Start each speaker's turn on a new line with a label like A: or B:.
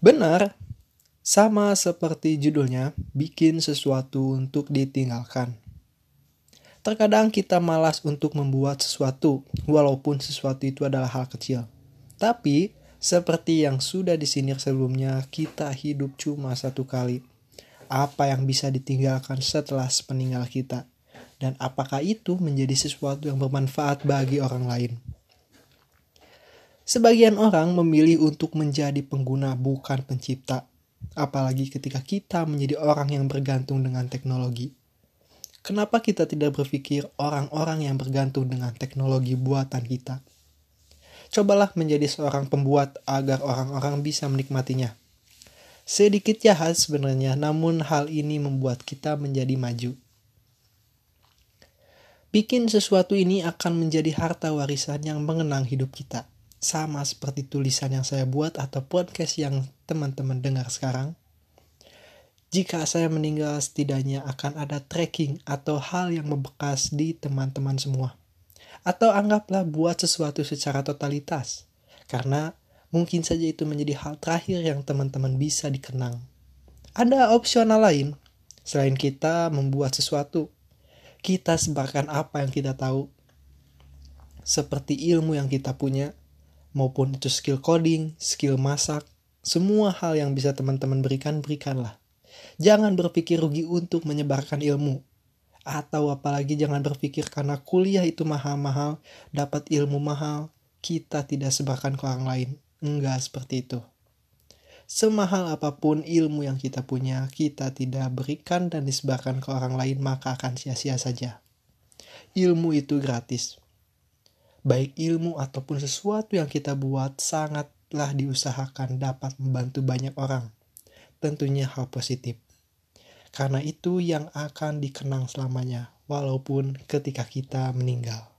A: Benar, sama seperti judulnya, bikin sesuatu untuk ditinggalkan. Terkadang kita malas untuk membuat sesuatu, walaupun sesuatu itu adalah hal kecil. Tapi, seperti yang sudah disinir sebelumnya, kita hidup cuma satu kali. Apa yang bisa ditinggalkan setelah sepeninggal kita? Dan apakah itu menjadi sesuatu yang bermanfaat bagi orang lain? Sebagian orang memilih untuk menjadi pengguna bukan pencipta, apalagi ketika kita menjadi orang yang bergantung dengan teknologi. Kenapa kita tidak berpikir orang-orang yang bergantung dengan teknologi buatan kita? Cobalah menjadi seorang pembuat agar orang-orang bisa menikmatinya. Sedikit jahat sebenarnya, namun hal ini membuat kita menjadi maju. Bikin sesuatu ini akan menjadi harta warisan yang mengenang hidup kita. Sama seperti tulisan yang saya buat atau podcast yang teman-teman dengar sekarang jika saya meninggal setidaknya akan ada tracking atau hal yang membekas di teman-teman semua. Atau anggaplah buat sesuatu secara totalitas. Karena mungkin saja itu menjadi hal terakhir yang teman-teman bisa dikenang. Ada opsional lain selain kita membuat sesuatu. Kita sebarkan apa yang kita tahu. Seperti ilmu yang kita punya, maupun itu skill coding, skill masak, semua hal yang bisa teman-teman berikan, berikanlah Jangan berpikir rugi untuk menyebarkan ilmu. Atau apalagi jangan berpikir karena kuliah itu mahal-mahal, dapat ilmu mahal, kita tidak sebarkan ke orang lain. Enggak seperti itu. Semahal apa pun ilmu yang kita punya, kita tidak berikan dan disebarkan ke orang lain, maka akan sia-sia saja. Ilmu itu gratis. Baik ilmu ataupun sesuatu yang kita buat sangatlah diusahakan dapat membantu banyak orang tentunya hal positif. Karena itu yang akan dikenang selamanya, walaupun ketika kita meninggal.